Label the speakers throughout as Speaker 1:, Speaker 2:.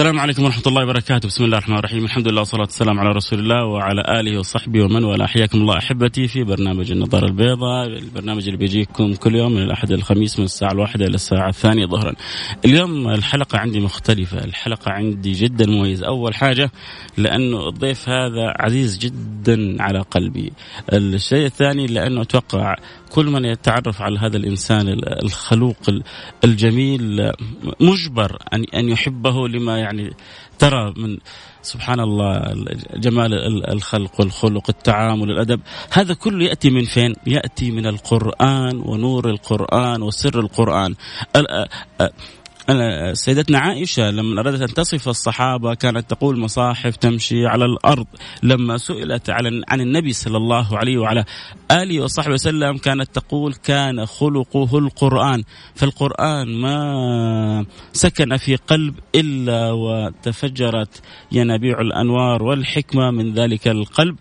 Speaker 1: السلام عليكم ورحمة الله وبركاته، بسم الله الرحمن الرحيم، الحمد لله والصلاة والسلام على رسول الله وعلى آله وصحبه ومن والاه، حياكم الله أحبتي في برنامج النظارة البيضاء، البرنامج اللي بيجيكم كل يوم من الأحد الخميس من الساعة الواحدة إلى الساعة الثانية ظهرا. اليوم الحلقة عندي مختلفة، الحلقة عندي جدا مميزة، أول حاجة لأنه الضيف هذا عزيز جدا على قلبي. الشيء الثاني لأنه أتوقع كل من يتعرف على هذا الإنسان الخلوق الجميل مجبر أن يحبه لما يعني ترى من سبحان الله جمال الخلق والخلق التعامل الأدب هذا كله يأتي من فين؟ يأتي من القرآن ونور القرآن وسر القرآن. سيدتنا عائشة لما أرادت أن تصف الصحابة كانت تقول مصاحف تمشي على الأرض. لما سئلت عن النبي صلى الله عليه وعلى آله وصحبه وسلم كانت تقول كان خلقه القرآن. فالقرآن ما سكن في قلب إلا وتفجرت ينابيع الأنوار والحكمة من ذلك القلب.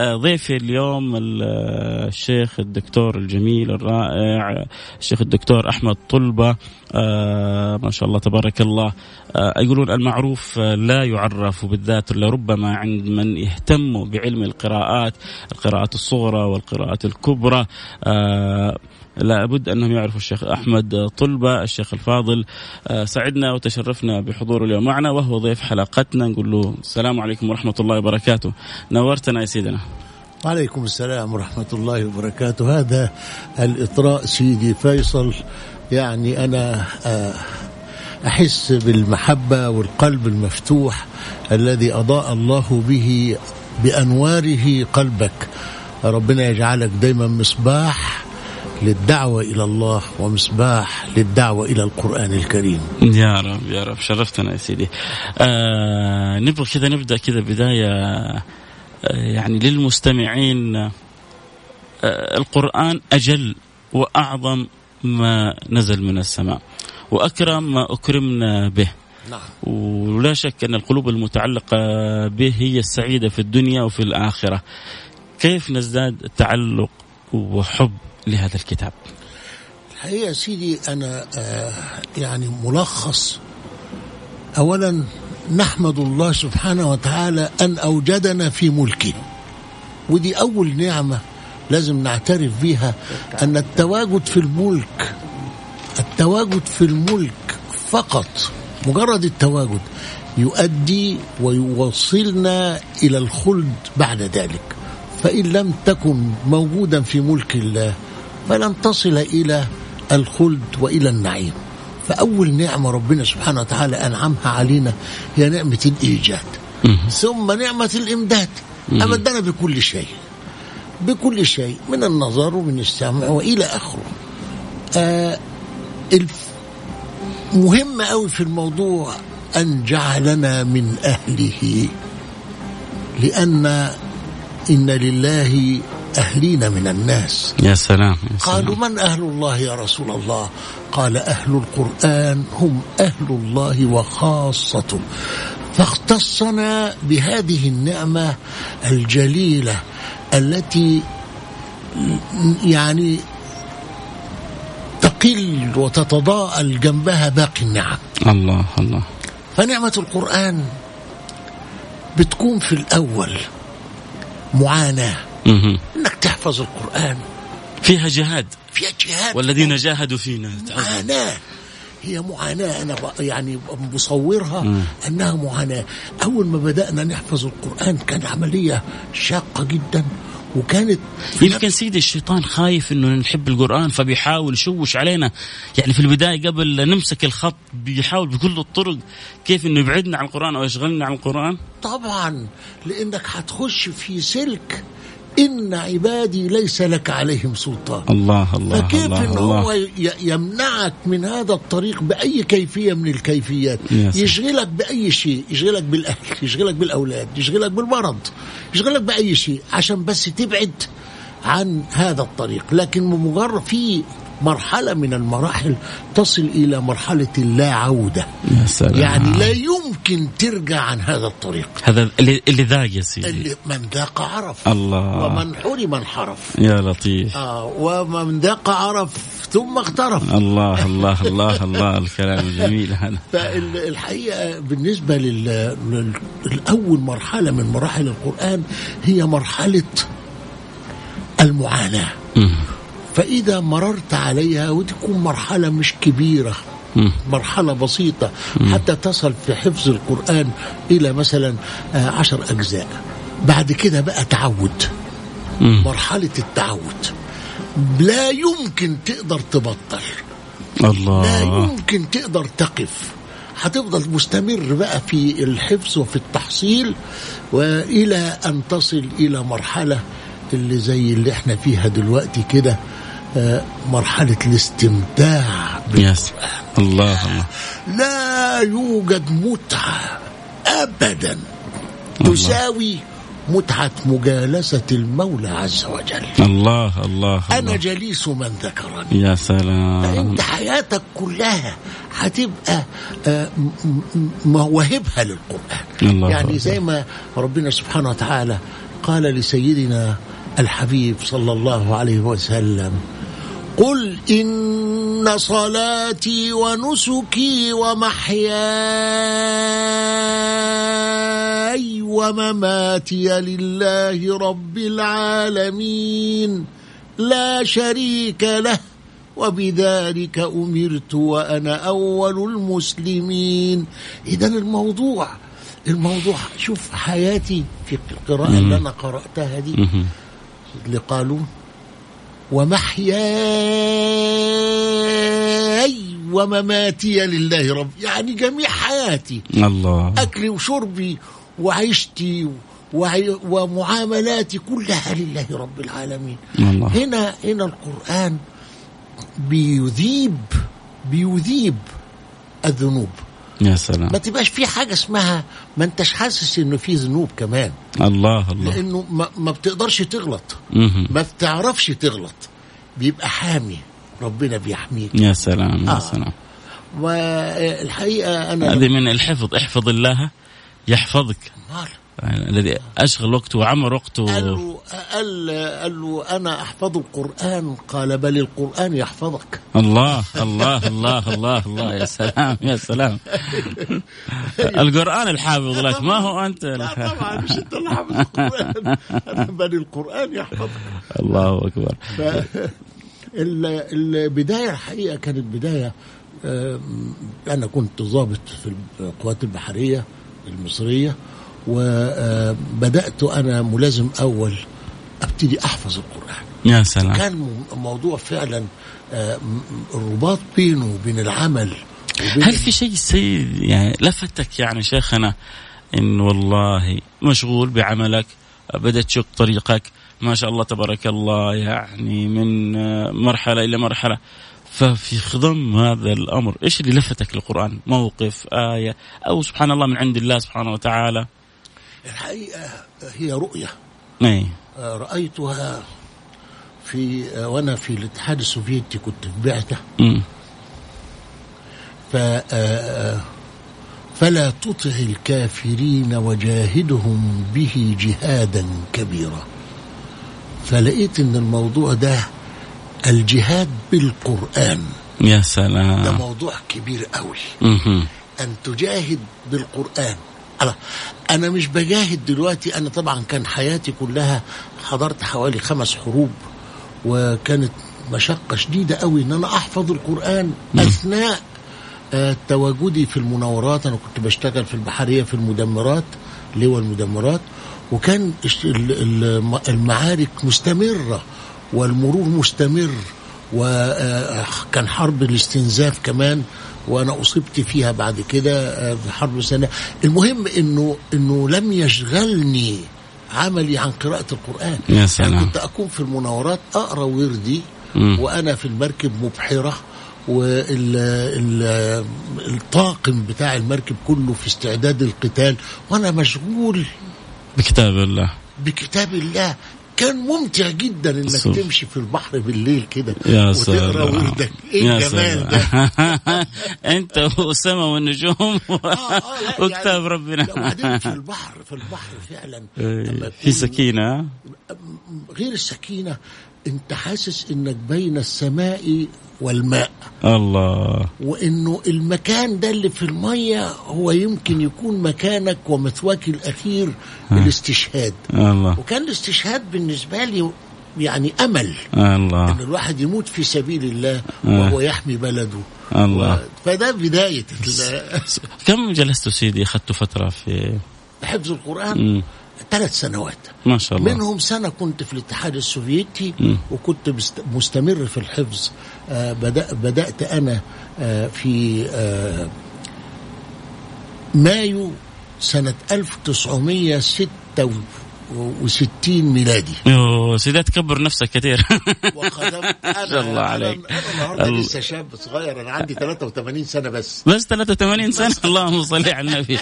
Speaker 1: ضيفي اليوم الشيخ الدكتور الجميل الرائع الشيخ الدكتور أحمد طلبة آه ما شاء الله تبارك الله. آه يقولون المعروف لا يعرف بالذات لربما عند من يهتم بعلم القراءات القراءات الصغرى والقراءات الكبرى. آه لابد أنهم يعرفوا الشيخ أحمد طلبة الشيخ الفاضل سعدنا وتشرفنا بحضوره اليوم معنا وهو ضيف حلقتنا. نقول له السلام عليكم ورحمة الله وبركاته. نورتنا يا سيدنا.
Speaker 2: وعليكم السلام ورحمة الله وبركاته. هذا الإطراء سيدي فيصل. يعني أنا أحس بالمحبة والقلب المفتوح الذي أضاء الله به بأنواره قلبك. ربنا يجعلك دايما مصباح للدعوة إلى الله ومصباح للدعوة إلى القرآن الكريم.
Speaker 1: يا رب يا رب. شرفتنا يا سيدي. آه نبغى كذا نبدأ كذا بداية آه يعني للمستمعين آه القرآن أجل وأعظم ما نزل من السماء وأكرم ما أكرمنا به.
Speaker 2: نعم.
Speaker 1: ولا شك أن القلوب المتعلقة به هي السعيدة في الدنيا وفي الآخرة. كيف نزداد تعلق وحب لهذا الكتاب.
Speaker 2: الحقيقة سيدي أنا آه يعني ملخص. أولا نحمد الله سبحانه وتعالى أن أوجدنا في ملكه. ودي أول نعمة لازم نعترف بها أن التواجد في الملك التواجد في الملك فقط مجرد التواجد يؤدي ويوصلنا إلى الخلد بعد ذلك. فإن لم تكن موجودا في ملك الله فلن تصل إلى الخلد وإلى النعيم. فأول نعمة ربنا سبحانه وتعالى أنعمها علينا هي نعمة الإيجاد. ثم نعمة الإمداد. أمدنا بكل شيء. بكل شيء. من النظر ومن السمع وإلى آخره. آه مهم أوي في الموضوع أن جعلنا من أهله. لأن إن لله أهلين من الناس.
Speaker 1: يا سلام, يا سلام.
Speaker 2: قالوا من أهل الله يا رسول الله؟ قال أهل القرآن هم أهل الله وخاصته. فاختصنا بهذه النعمة الجليلة التي يعني تقل وتتضاءل جنبها باقي النعم.
Speaker 1: الله الله.
Speaker 2: فنعمة القرآن بتكون في الأول معاناة.
Speaker 1: مهم.
Speaker 2: انك تحفظ القرآن.
Speaker 1: فيها جهاد.
Speaker 2: فيها جهاد.
Speaker 1: والذين جاهدوا فينا.
Speaker 2: معاناة. هي معاناة. أنا يعني مصورها أنها معاناة. أول ما بدأنا نحفظ القرآن كان عملية شاقة جدا وكانت
Speaker 1: يمكن سيدي؟ الشيطان خايف إنه نحب القرآن فبيحاول يشوش علينا. يعني في البداية قبل نمسك الخط بيحاول بكل الطرق كيف إنه يبعدنا عن القرآن أو يشغلنا عن القرآن.
Speaker 2: طبعا لأنك هتخش في سلك إن عبادي ليس لك عليهم سلطان.
Speaker 1: الله الله
Speaker 2: فكيف
Speaker 1: الله.
Speaker 2: هو
Speaker 1: الله
Speaker 2: ي- يمنعك من هذا الطريق بأي كيفية من الكيفيات. يشغلك بأي شيء؟ يشغلك بالاهل يشغلك بالأولاد يشغلك بالمرض يشغلك بأي شيء عشان بس تبعد عن هذا الطريق. لكن بمجرد في مرحلة من المراحل تصل إلى مرحلة اللا عوده
Speaker 1: يا سلام.
Speaker 2: يعني لا يمكن ترجع عن هذا الطريق.
Speaker 1: هذا اللي ذاق يا سيدي.
Speaker 2: اللي من ذاق عرف.
Speaker 1: الله.
Speaker 2: ومن حرم انحرف.
Speaker 1: يا لطيف.
Speaker 2: آه ومن ذاق عرف ثم اغترف
Speaker 1: الله الله الله الله الكلام الجميل هذا.
Speaker 2: فالحقيقة بالنسبة لل- لل- للأول مرحلة من مراحل القرآن هي مرحلة المعاناة.
Speaker 1: مم.
Speaker 2: فإذا مررت عليها وتكون مرحلة مش كبيرة
Speaker 1: مم.
Speaker 2: مرحلة بسيطة حتى تصل في حفظ القرآن إلى مثلا آه، عشر أجزاء. بعد كده بقى تعود.
Speaker 1: مم.
Speaker 2: مرحلة التعود. لا يمكن تقدر تبطل. لا
Speaker 1: الله
Speaker 2: يمكن تقدر تقف. هتفضل مستمر بقى في الحفظ وفي التحصيل وإلى أن تصل إلى مرحلة اللي زي اللي إحنا فيها دلوقتي كده مرحلة الاستمتاع
Speaker 1: يس الله الله.
Speaker 2: لا يوجد متعة ابدا تساوي متعة مجالسة المولى عز وجل.
Speaker 1: الله الله الله.
Speaker 2: جليس من ذكرني.
Speaker 1: يا سلام.
Speaker 2: فانت حياتك كلها هتبقى آه، مواهبها للقرآن.
Speaker 1: الله
Speaker 2: يعني. زي ما ربنا سبحانه وتعالى قال لسيدنا الحبيب صلى الله عليه وسلم قل إن صلاتي ونسكي ومحياي ومماتي لله رب العالمين. لا شريك له وبذلك أمرت وأنا أول المسلمين. إذا الموضوع الموضوع شوف حياتي في القراءة اللي أنا قرأتها دي
Speaker 1: مهم.
Speaker 2: ومحياي ومماتي لله رب. يعني جميع حياتي.
Speaker 1: الله.
Speaker 2: أكلي وشربي وعيشتي وعي ومعاملاتي كلها لله رب العالمين.
Speaker 1: الله.
Speaker 2: هنا هنا القرآن بيذيب بيذيب الذنوب.
Speaker 1: يا سلام.
Speaker 2: ما تبقاش في حاجة اسمها ما انتش حاسس انه في ذنوب كمان.
Speaker 1: الله الله.
Speaker 2: لأنه ما, ما بتقدرش تغلط.
Speaker 1: مهم.
Speaker 2: ما بتعرفش تغلط. بيبقى حامي. ربنا بيحميك.
Speaker 1: يا سلام يا
Speaker 2: آه.
Speaker 1: سلام.
Speaker 2: والحقيقة أنا
Speaker 1: هذه من الحفظ. احفظ الله يحفظك.
Speaker 2: مال.
Speaker 1: يعني الذي أشغل وقته وعمر وقته
Speaker 2: قال له قال, له أنا أحفظ القرآن. قال بل القرآن يحفظك.
Speaker 1: الله الله الله الله الله. يا سلام يا سلام. القرآن الحافظ لك. ما هو الحافظ.
Speaker 2: طبعا مش أنت اللي حافظ القرآن. أنا بل القرآن يحفظك.
Speaker 1: الله أكبر.
Speaker 2: ف- ال- البداية الحقيقة كانت بداية آم، أنا كنت ضابط في القوات البحرية المصرية. وبدأت أنا ملازم أول أبتدي أحفظ القرآن.
Speaker 1: يا سلام.
Speaker 2: كان م- موضوع فعلا آه، الرباط بينه وبين العمل وبين
Speaker 1: هل في شيء سيد يعني لفتك يعني شيخنا إن والله مشغول بعملك بدأت تشق طريقك ما شاء الله تبارك الله يعني من آه، مرحلة إلى مرحلة. ففي خضم هذا الأمر إيش اللي لفتك للقرآن؟ موقف آية أو سبحان الله من عند الله سبحانه وتعالى؟
Speaker 2: الحقيقة هي رؤية.
Speaker 1: أي.
Speaker 2: آه، رأيتها في آه، وأنا في الاتحاد السوفيتي كنت في بعثة. ف آه، فلا تطع الكافرين وجاهدهم به جهادا كبيرا. فلقيت إن الموضوع ده الجهاد بالقرآن.
Speaker 1: يا
Speaker 2: ده
Speaker 1: سلام
Speaker 2: موضوع كبير قوي. أن تجاهد بالقرآن. أنا أنا مش بجاهد دلوقتي. أنا طبعا كان حياتي كلها حضرت حوالي خمس حروب وكانت مشقة شديدة قوي إن أنا أحفظ القرآن أثناء آه، تواجدي في المناورات. أنا كنت بشتغل في البحرية في المدمرات لواء المدمرات. وكان المعارك مستمرة والمرور مستمر وكان حرب الاستنزاف كمان. وأنا أصبت فيها بعد كده آه، في حرب سنة. المهم إنه إنه لم يشغلني عملي عن قراءة القرآن.
Speaker 1: يا سلام.
Speaker 2: يعني كنت اكون في المناورات أقرأ وردي
Speaker 1: مم.
Speaker 2: وأنا في المركب مبحرة والطاقم بتاع المركب كله في استعداد القتال وأنا مشغول.
Speaker 1: بكتاب الله.
Speaker 2: بكتاب الله. كان ممتع جدا انك
Speaker 1: سوف.
Speaker 2: تمشي في البحر بالليل كده
Speaker 1: يا وتقرأ
Speaker 2: وردك
Speaker 1: إيه
Speaker 2: الجمال ده.
Speaker 1: انت والسماء والنجوم.
Speaker 2: آه، آه، لا،
Speaker 1: وكتاب
Speaker 2: يعني-
Speaker 1: ربنا.
Speaker 2: وبعدين في البحر في البحر فعلا لما
Speaker 1: في سكينة.
Speaker 2: غير السكينة انت حاسس انك بين السماء والماء.
Speaker 1: الله.
Speaker 2: وإنه المكان ده اللي في المية هو يمكن يكون مكانك ومثواك الأخير الاستشهاد.
Speaker 1: الله.
Speaker 2: وكان الاستشهاد بالنسبة لي يعني أمل. إن
Speaker 1: الله
Speaker 2: الواحد يموت في سبيل الله
Speaker 1: آه.
Speaker 2: وهو يحمي بلده.
Speaker 1: الله.
Speaker 2: و- فده بداية
Speaker 1: كم جلست سيدي؟ أخذت فترة في
Speaker 2: حفظ القرآن.
Speaker 1: مم.
Speaker 2: ثلاث سنوات.
Speaker 1: ما شاء الله.
Speaker 2: منهم سنة كنت في الاتحاد السوفيتي
Speaker 1: مم.
Speaker 2: وكنت مستمر في الحفظ. آه، بدأ بدأت أنا آه، في آه، مايو سنة 1966 ميلادي.
Speaker 1: يوه، سيدي تكبر نفسك كثير.
Speaker 2: وخدمت
Speaker 1: شاء الله عليك. ال-
Speaker 2: لسه شاب صغير أنا عندي 83 سنة بس.
Speaker 1: بس 83 سنة؟ اللهم صل على النبي.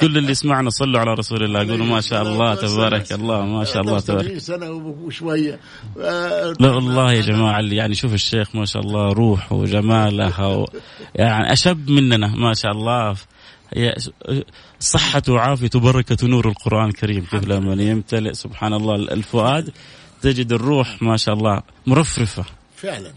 Speaker 1: كل اللي يسمعنا صلوا على رسول الله. قولوا ما شاء الله تبارك الله ما شاء الله تبارك.
Speaker 2: 83 سنة وشوية. آه،
Speaker 1: لا والله يا جماعة اللي يعني شوف الشيخ ما شاء الله روح وجمالها و يعني أشب مننا ما شاء الله. صحة وعافية وبركة نور القرآن الكريم. كيف لما يمتلئ سبحان الله الفؤاد. تجد الروح ما شاء الله مرفرفة.
Speaker 2: فعلا.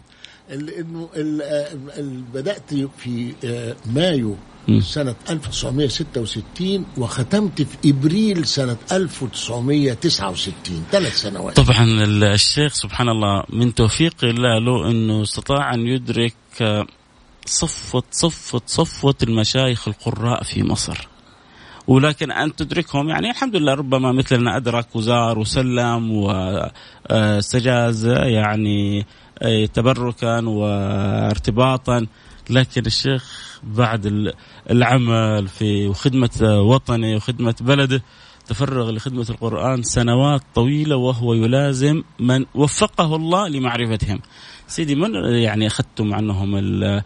Speaker 2: إنه آه، ال- بدأت في آه، مايو. سنة 1966 وختمت في إبريل سنة 1969 ثلاث سنوات.
Speaker 1: طبعا ال- الشيخ سبحان الله من توفيق الله له إنه استطاع أن يدرك آه، صفوة صفوة صفوة المشايخ القراء في مصر. ولكن أن تدركهم يعني الحمد لله ربما مثلنا أدرك وزار وسلم واستجاز يعني آه، تبركا وارتباطا. لكن الشيخ بعد ال- العمل في وخدمة وطنه وخدمة بلده تفرغ لخدمة القرآن سنوات طويلة وهو يلازم من وفقه الله لمعرفتهم. سيدي من يعني أخذتم عنهم ال-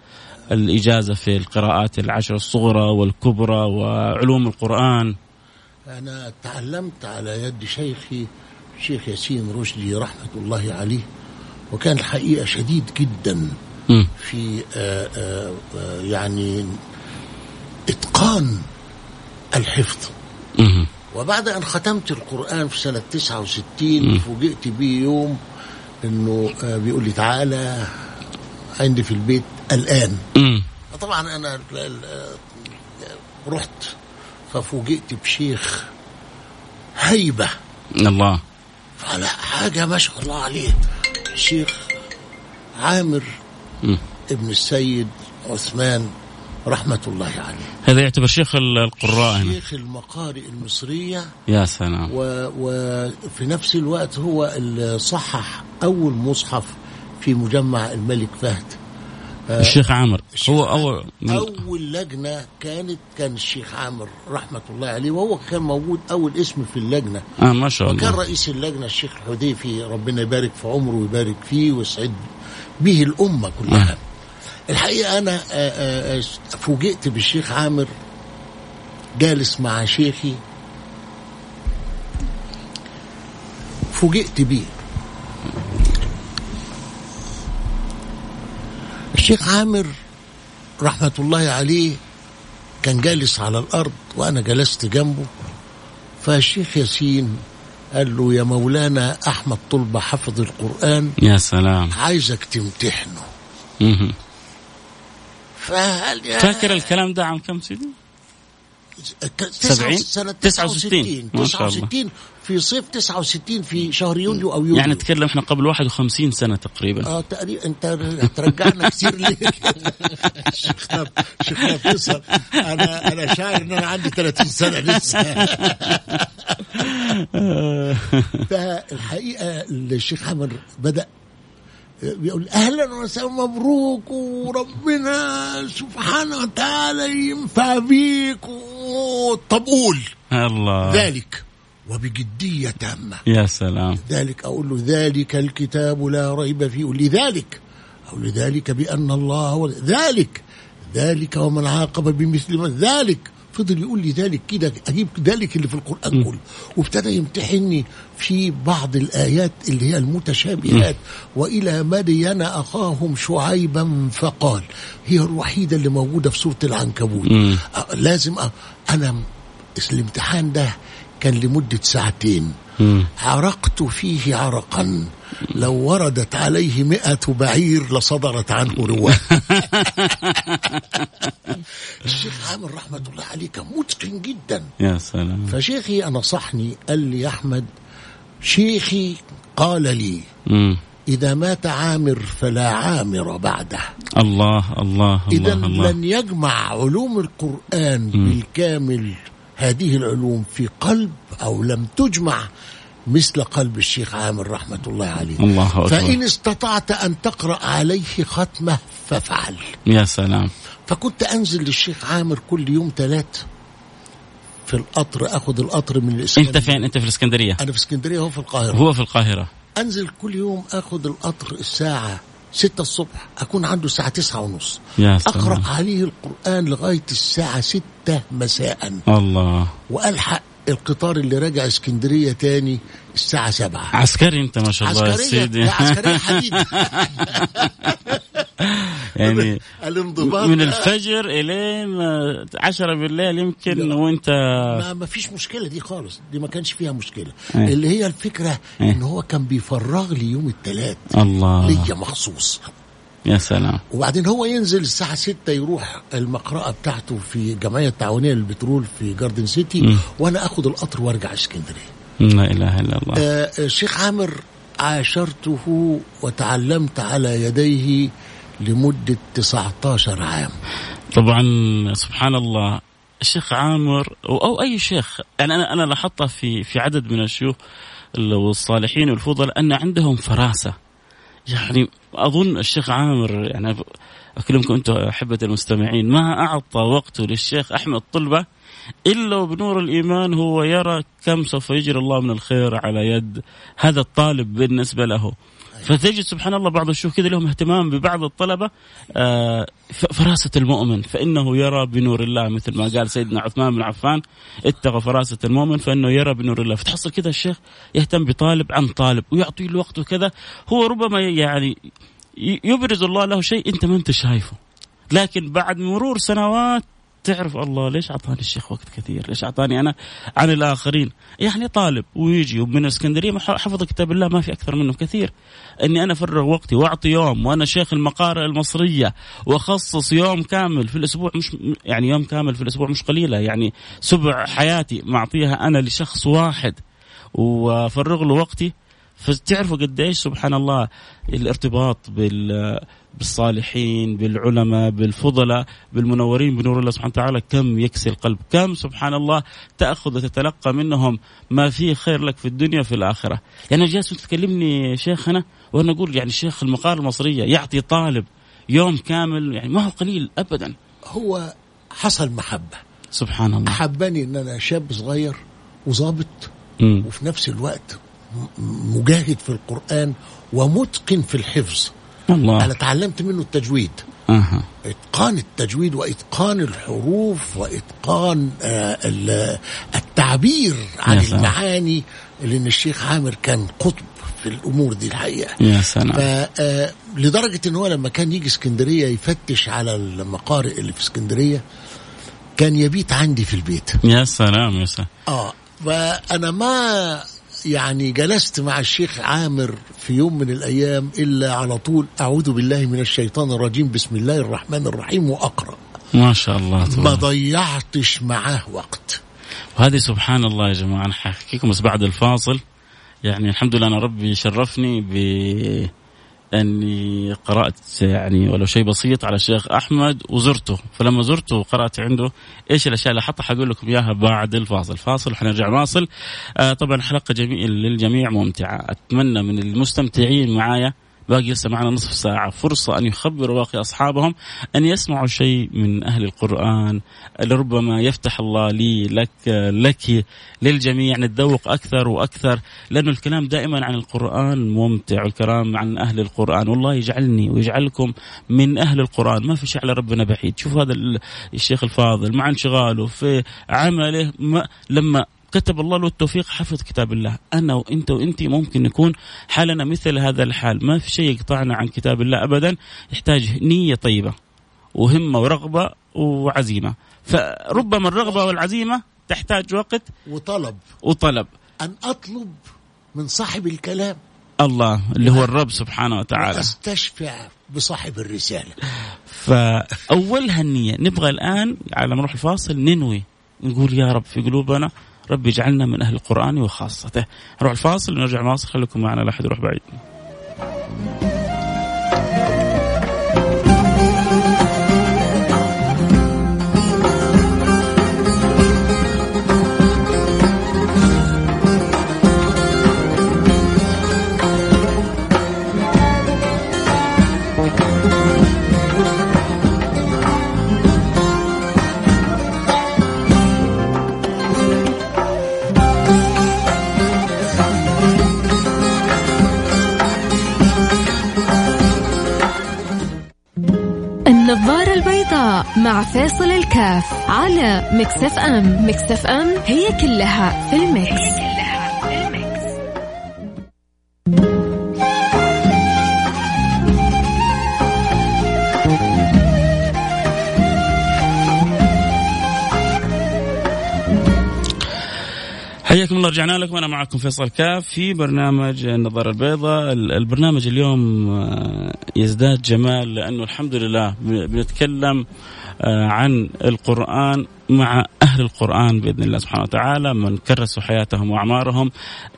Speaker 1: الإجازة في القراءات العشر الصغرى والكبرى وعلوم القرآن
Speaker 2: أنا تعلمت على يد شيخي الشيخ ياسين رشدي رحمة الله عليه وكان الحقيقة شديد جدا. في آه، آه، آه، يعني إتقان الحفظ. وبعد أن ختمت القرآن في سنة 69 فوجئت بيه يوم إنه آه، بيقول لي تعالى عندي في البيت الآن
Speaker 1: مم.
Speaker 2: طبعا أنا ال- آه، رحت ففوجئت بشيخ هيبة
Speaker 1: الله
Speaker 2: فلا حاجة ما شاء الله عليه الشيخ عامر
Speaker 1: مم.
Speaker 2: ابن السيد عثمان رحمه الله عليه.
Speaker 1: هذا يعتبر شيخ ال- القراء هنا.
Speaker 2: شيخ المقارئ المصرية.
Speaker 1: يا سلام.
Speaker 2: و- وفي نفس الوقت هو اللي صحح أول مصحف في مجمع الملك فهد.
Speaker 1: الشيخ عامر.
Speaker 2: الشيخ
Speaker 1: هو. أول من
Speaker 2: أول لجنة كانت كان الشيخ عامر رحمة الله عليه وهو كان موجود أول اسم في اللجنة.
Speaker 1: آه ما شاء
Speaker 2: وكان
Speaker 1: الله.
Speaker 2: رئيس اللجنة الشيخ الحديفي ربنا يبارك في عمره ويبارك فيه ويسعد به الأمة كلها. الحقيقة أنا آه، آه، آه، فوجئت بالشيخ عامر جالس مع شيخي. فوجئت بيه. الشيخ عامر رحمة الله عليه كان جالس على الأرض وأنا جلست جنبه. فالشيخ ياسين قال له يا مولانا أحمد طلبة حفظ القرآن
Speaker 1: يا سلام.
Speaker 2: عايزك تمتحنه. يا
Speaker 1: فاكر الكلام ده عام كم سيدي؟
Speaker 2: ك-
Speaker 1: سبعين؟
Speaker 2: سنة
Speaker 1: 69.
Speaker 2: 69
Speaker 1: ما شاء الله.
Speaker 2: 69 في صيف 69 في شهر يوليو أو يوليو
Speaker 1: يعني نتكلم إحنا قبل 51 سنة تقريبا
Speaker 2: آه تقريبا أنت ترجعنا كتير ليه شيخنا شيخنا فيصل أنا أنا شاعر إن أنا عندي 30 سنة لسه فالحقيقة الشيخ عمر بدأ بيقول أهلا وسهلا مبروك وربنا سبحانه وتعالى ينفع بيك. طب قول.
Speaker 1: الله.
Speaker 2: ذلك وبجدية تامة.
Speaker 1: يا سلام.
Speaker 2: ذلك أقول له ذلك الكتاب لا ريب فيه. يقول لي ذلك أقول له ذلك بأن الله هو ذلك. ذلك ومن عاقب بمثل ما ذلك فضل يقول لي ذلك كده أجيب ذلك اللي في القرآن كله. وابتدى يمتحني في بعض الآيات اللي هي المتشابهات. وإلى مدين أخاهم شعيبا فقال هي الوحيدة اللي موجودة في سورة العنكبوت. لازم أ- أنا الامتحان ده كان لمدة ساعتين. عرقت فيه عرقا. لو وردت عليه مئة بعير لصدرت عنه رواة. الشيخ عامر رحمة الله عليه كان متقن جدا.
Speaker 1: يا سلام.
Speaker 2: فشيخي نصحني قال لي يا أحمد شيخي قال لي
Speaker 1: مم.
Speaker 2: إذا مات عامر فلا عامر بعده.
Speaker 1: الله الله
Speaker 2: إذا
Speaker 1: الله الله.
Speaker 2: لن يجمع علوم القرآن بالكامل. هذه العلوم في قلب أو لم تجمع مثل قلب الشيخ عامر رحمة الله عليه.
Speaker 1: الله أكبر.
Speaker 2: فإن استطعت أن تقرأ عليه ختمة فافعل.
Speaker 1: يا سلام.
Speaker 2: فكنت أنزل للشيخ عامر كل يوم ثلاث في القطر أخذ القطر من الإسكندرية.
Speaker 1: أنت فين؟ أنت في الإسكندرية؟
Speaker 2: أنا في إسكندرية هو في القاهرة.
Speaker 1: هو في القاهرة.
Speaker 2: أنزل كل يوم اخد القطر الساعة ستة الصبح أكون عنده الساعة تسعة ونص. أقرأ عليه القرآن لغاية الساعة ستة مساء.
Speaker 1: الله.
Speaker 2: وألحق القطار اللي راجع اسكندرية تاني الساعة سبعة.
Speaker 1: عسكري أنت ما شاء الله يا سيدي.
Speaker 2: لا عسكرية حديد.
Speaker 1: يعني
Speaker 2: الانضباط
Speaker 1: من الفجر إلين عشرة بالليل يمكن وأنت
Speaker 2: ما, ما فيش مشكلة دي خالص. دي ما كانش فيها مشكلة.
Speaker 1: أيه.
Speaker 2: اللي هي الفكرة
Speaker 1: أيه.
Speaker 2: إن هو كان بيفرغ لي يوم الثلاث
Speaker 1: الله.
Speaker 2: ليا مخصوص.
Speaker 1: يا سلام.
Speaker 2: وبعدين هو ينزل الساعة 6 يروح المقرأة بتاعته في الجمعية التعاونية للبترول في جاردن سيتي
Speaker 1: م.
Speaker 2: وأنا أخد القطر وأرجع إسكندرية.
Speaker 1: لا إله إلا الله.
Speaker 2: آه الشيخ عامر عاشرته وتعلمت على يديه لمدة 19 عام.
Speaker 1: طبعا سبحان الله الشيخ عامر أو أي شيخ يعني أنا أنا لاحظتها في في عدد من الشيوخ والصالحين والفضلاء أن عندهم فراسة. يعني أظن الشيخ عامر يعني أكلمكم أنتم أحبة المستمعين ما أعطى وقته للشيخ أحمد طلبة إلا وبنور الإيمان هو يرى كم سوف يجري الله من الخير على يد هذا الطالب بالنسبة له. فتجد سبحان الله بعض الشيوخ كذا لهم اهتمام ببعض الطلبة آه، فراسه المؤمن فإنه يرى بنور الله مثل ما قال سيدنا عثمان بن عفان اتقى فراسه المؤمن فإنه يرى بنور الله. فتحصل كذا الشيخ يهتم بطالب عن طالب ويعطي له وقته كذا هو ربما يعني يبرز الله له شيء أنت ما أنت شايفه. لكن بعد مرور سنوات تعرف الله ليش أعطاني الشيخ وقت كثير؟ ليش أعطاني أنا عن الآخرين؟ يعني طالب ويجي من الإسكندرية ما حفظ كتاب الله ما في أكثر منه كثير. إني أنا أفرغ وقتي وأعطي يوم وأنا شيخ المقارئ المصرية وأخصص يوم كامل في الأسبوع مش يعني يوم كامل في الأسبوع مش قليلة يعني سبع حياتي معطيها أنا لشخص واحد وأفرغ له وقتي فتعرفوا قديش سبحان الله الارتباط بال بالصالحين بالعلماء بالفضلاء بالمنورين بنور الله سبحانه وتعالى. كم يكسي القلب كم سبحان الله تأخذ وتتلقى منهم ما فيه خير لك في الدنيا وفي الآخرة. يعني جالس تكلمني شيخنا وأنا أقول يعني شيخ المقار المصرية يعطي طالب يوم كامل يعني ما هو قليل أبدا.
Speaker 2: هو حصل محبة.
Speaker 1: سبحان الله
Speaker 2: أحبني إن أنا شاب صغير وظابط. وفي نفس الوقت مجاهد في القرآن ومتقن في الحفظ.
Speaker 1: الله.
Speaker 2: أنا تعلمت منه التجويد.
Speaker 1: أها.
Speaker 2: إتقان التجويد وإتقان الحروف وإتقان آه، ال- التعبير عن. المعاني لأن الشيخ عامر كان قطب في الأمور دي الحقيقة.
Speaker 1: يا سلام.
Speaker 2: فلدرجة إن هو لما كان يجي اسكندرية يفتش على المقارئ اللي في اسكندرية كان يبيت عندي في البيت.
Speaker 1: يا سلام يا سلام.
Speaker 2: آه فأنا ما يعني جلست مع الشيخ عامر في يوم من الأيام إلا على طول. أعوذ بالله من الشيطان الرجيم. بسم الله الرحمن الرحيم وأقرأ.
Speaker 1: ما شاء الله
Speaker 2: ما
Speaker 1: تبارك.
Speaker 2: ضيعتش معاه وقت.
Speaker 1: وهذه سبحان الله يا جماعة أنا حاحكيكم بس بعد الفاصل. يعني الحمد لله أنا ربي شرفني ب أني قرأت يعني ولو شيء بسيط على الشيخ أحمد وزرته. فلما زرته وقرأت عنده إيش الأشياء اللي حطها حقول لكم إياها بعد الفاصل. فاصل وحنرجع نواصل آه طبعا حلقة جميل للجميع ممتعة. أتمنى من المستمتعين معايا باقي لسه معنا نصف ساعة. فرصة أن يخبروا باقي أصحابهم أن يسمعوا شيء من أهل القرآن. لربما يفتح الله لي لك لك للجميع نتذوق أكثر وأكثر لأنه الكلام دائما عن القرآن ممتع والكلام عن أهل القرآن. والله يجعلني ويجعلكم من أهل القرآن. ما في شيء على ربنا بعيد. شوف هذا ال- الشيخ الفاضل مع انشغاله في عمله ما لما كتب الله له التوفيق حفظ كتاب الله. أنا وأنت وانت ممكن نكون حالنا مثل هذا الحال. ما في شيء يقطعنا عن كتاب الله ابدا. يحتاج نية طيبة وهمة ورغبة وعزيمة. فربما الرغبة والعزيمة تحتاج وقت
Speaker 2: وطلب.
Speaker 1: وطلب.
Speaker 2: أن أطلب من صاحب الكلام.
Speaker 1: الله اللي هو الرب سبحانه وتعالى.
Speaker 2: وأستشفع بصاحب الرسالة.
Speaker 1: فاولها النيه نبغى الآن على ما نروح الفاصل ننوي. نقول يا رب في قلوبنا رب اجعلنا من أهل القرآن وخاصته. نروح الفاصل ونرجع نواصل خليكم معنا لا أحد يروح بعيد.
Speaker 3: فيصل الكاف على mix FM. mix FM هي كلها في ال mix,
Speaker 1: حياكم الله رجعنا لكم. أنا معكم فيصل كاف في برنامج النظارة البيضاء. ال- البرنامج اليوم آه، يزداد جمال لأنه الحمد لله بن- بنتكلم عن القرآن مع أهل القرآن بإذن الله سبحانه وتعالى من كرسوا حياتهم وأعمارهم.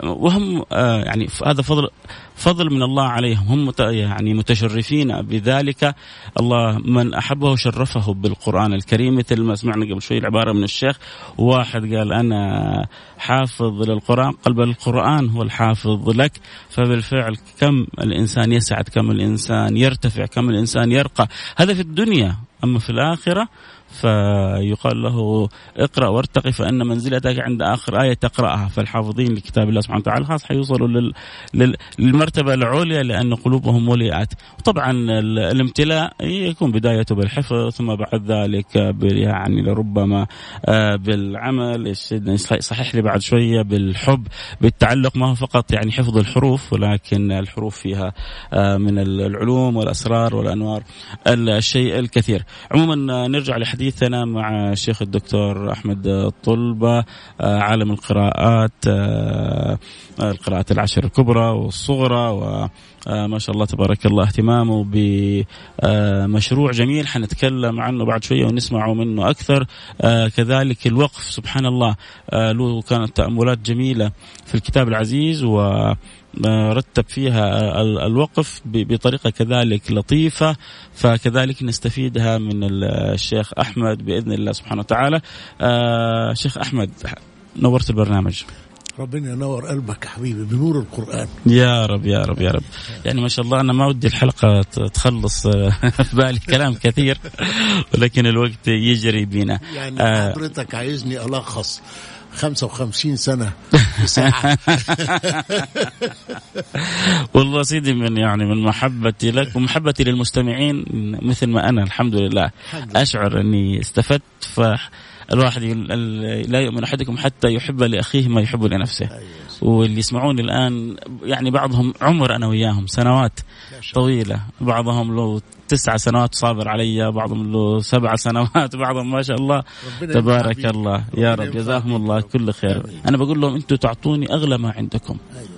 Speaker 1: وهم آه، يعني هذا فضل فضل من الله عليهم. هم يعني متشرفين بذلك. الله من أحبه شرفه بالقرآن الكريم. مثل ما سمعنا قبل شوي العبارة من الشيخ واحد قال أنا حافظ للقرآن. قلب القرآن هو الحافظ لك. فبالفعل كم الإنسان يسعد كم الإنسان يرتفع كم الإنسان يرقى. هذا في الدنيا. أما في الآخرة فيقال له اقرأ وارتقي فإن منزلتك عند آخر آية تقرأها. فالحافظين لكتاب الله سبحانه وتعالى خلاص حيوصلوا لل... لل... للمرتبة العليا لأن قلوبهم ملئت وطبعا ال... الامتلاء يكون بدايته بالحفظ ثم بعد ذلك ب... يعني لربما آه بالعمل. صحيح لي بعد شوية بالحب بالتعلق ما هو فقط يعني حفظ الحروف ولكن الحروف فيها آه من العلوم والأسرار والأنوار الشيء الكثير. عموما نرجع لحديثنا مع الشيخ الدكتور أحمد الطلبه آه، عالم القراءات آه، القراءات العشر الكبرى والصغرى آه، ما شاء الله تبارك الله. اهتمامه بمشروع جميل. حنتكلم عنه بعد شوية ونسمعه منه أكثر. آه، كذلك الوقف سبحان الله آه، له كانت تأملات جميلة في الكتاب العزيز و آه، رتب فيها ال- الوقف بطريقة كذلك لطيفة. فكذلك نستفيدها من ال- الشيخ أحمد بإذن الله سبحانه وتعالى. آه، شيخ أحمد نورت البرنامج.
Speaker 2: ربنا ينور قلبك يا حبيبي بنور القرآن
Speaker 1: يا رب يا رب يا رب يعني ما شاء الله أنا ما ودي الحلقة تخلص آه، في بالي كلام كثير ولكن الوقت يجري بينا
Speaker 2: يعني
Speaker 1: آه.
Speaker 2: حضرتك عايزني ألخص 55 سنة ساعة
Speaker 1: والله سيدي من يعني من محبتي لك ومحبتي للمستمعين مثل ما أنا الحمد لله
Speaker 2: الحمد.
Speaker 1: أشعر أني استفدت فالواحد يقول- ال- لا يؤمن أحدكم حتى يحب لأخيه ما يحب لنفسه واللي يسمعوني الآن يعني بعضهم عمر أنا وياهم سنوات. طويلة بعضهم له تسع سنوات صابر علي بعضهم له سبع سنوات بعضهم ما شاء الله تبارك. الله يا رب جزاهم. الله كل خير. أنا بقول لهم أنتم تعطوني أغلى ما عندكم
Speaker 2: أيوة.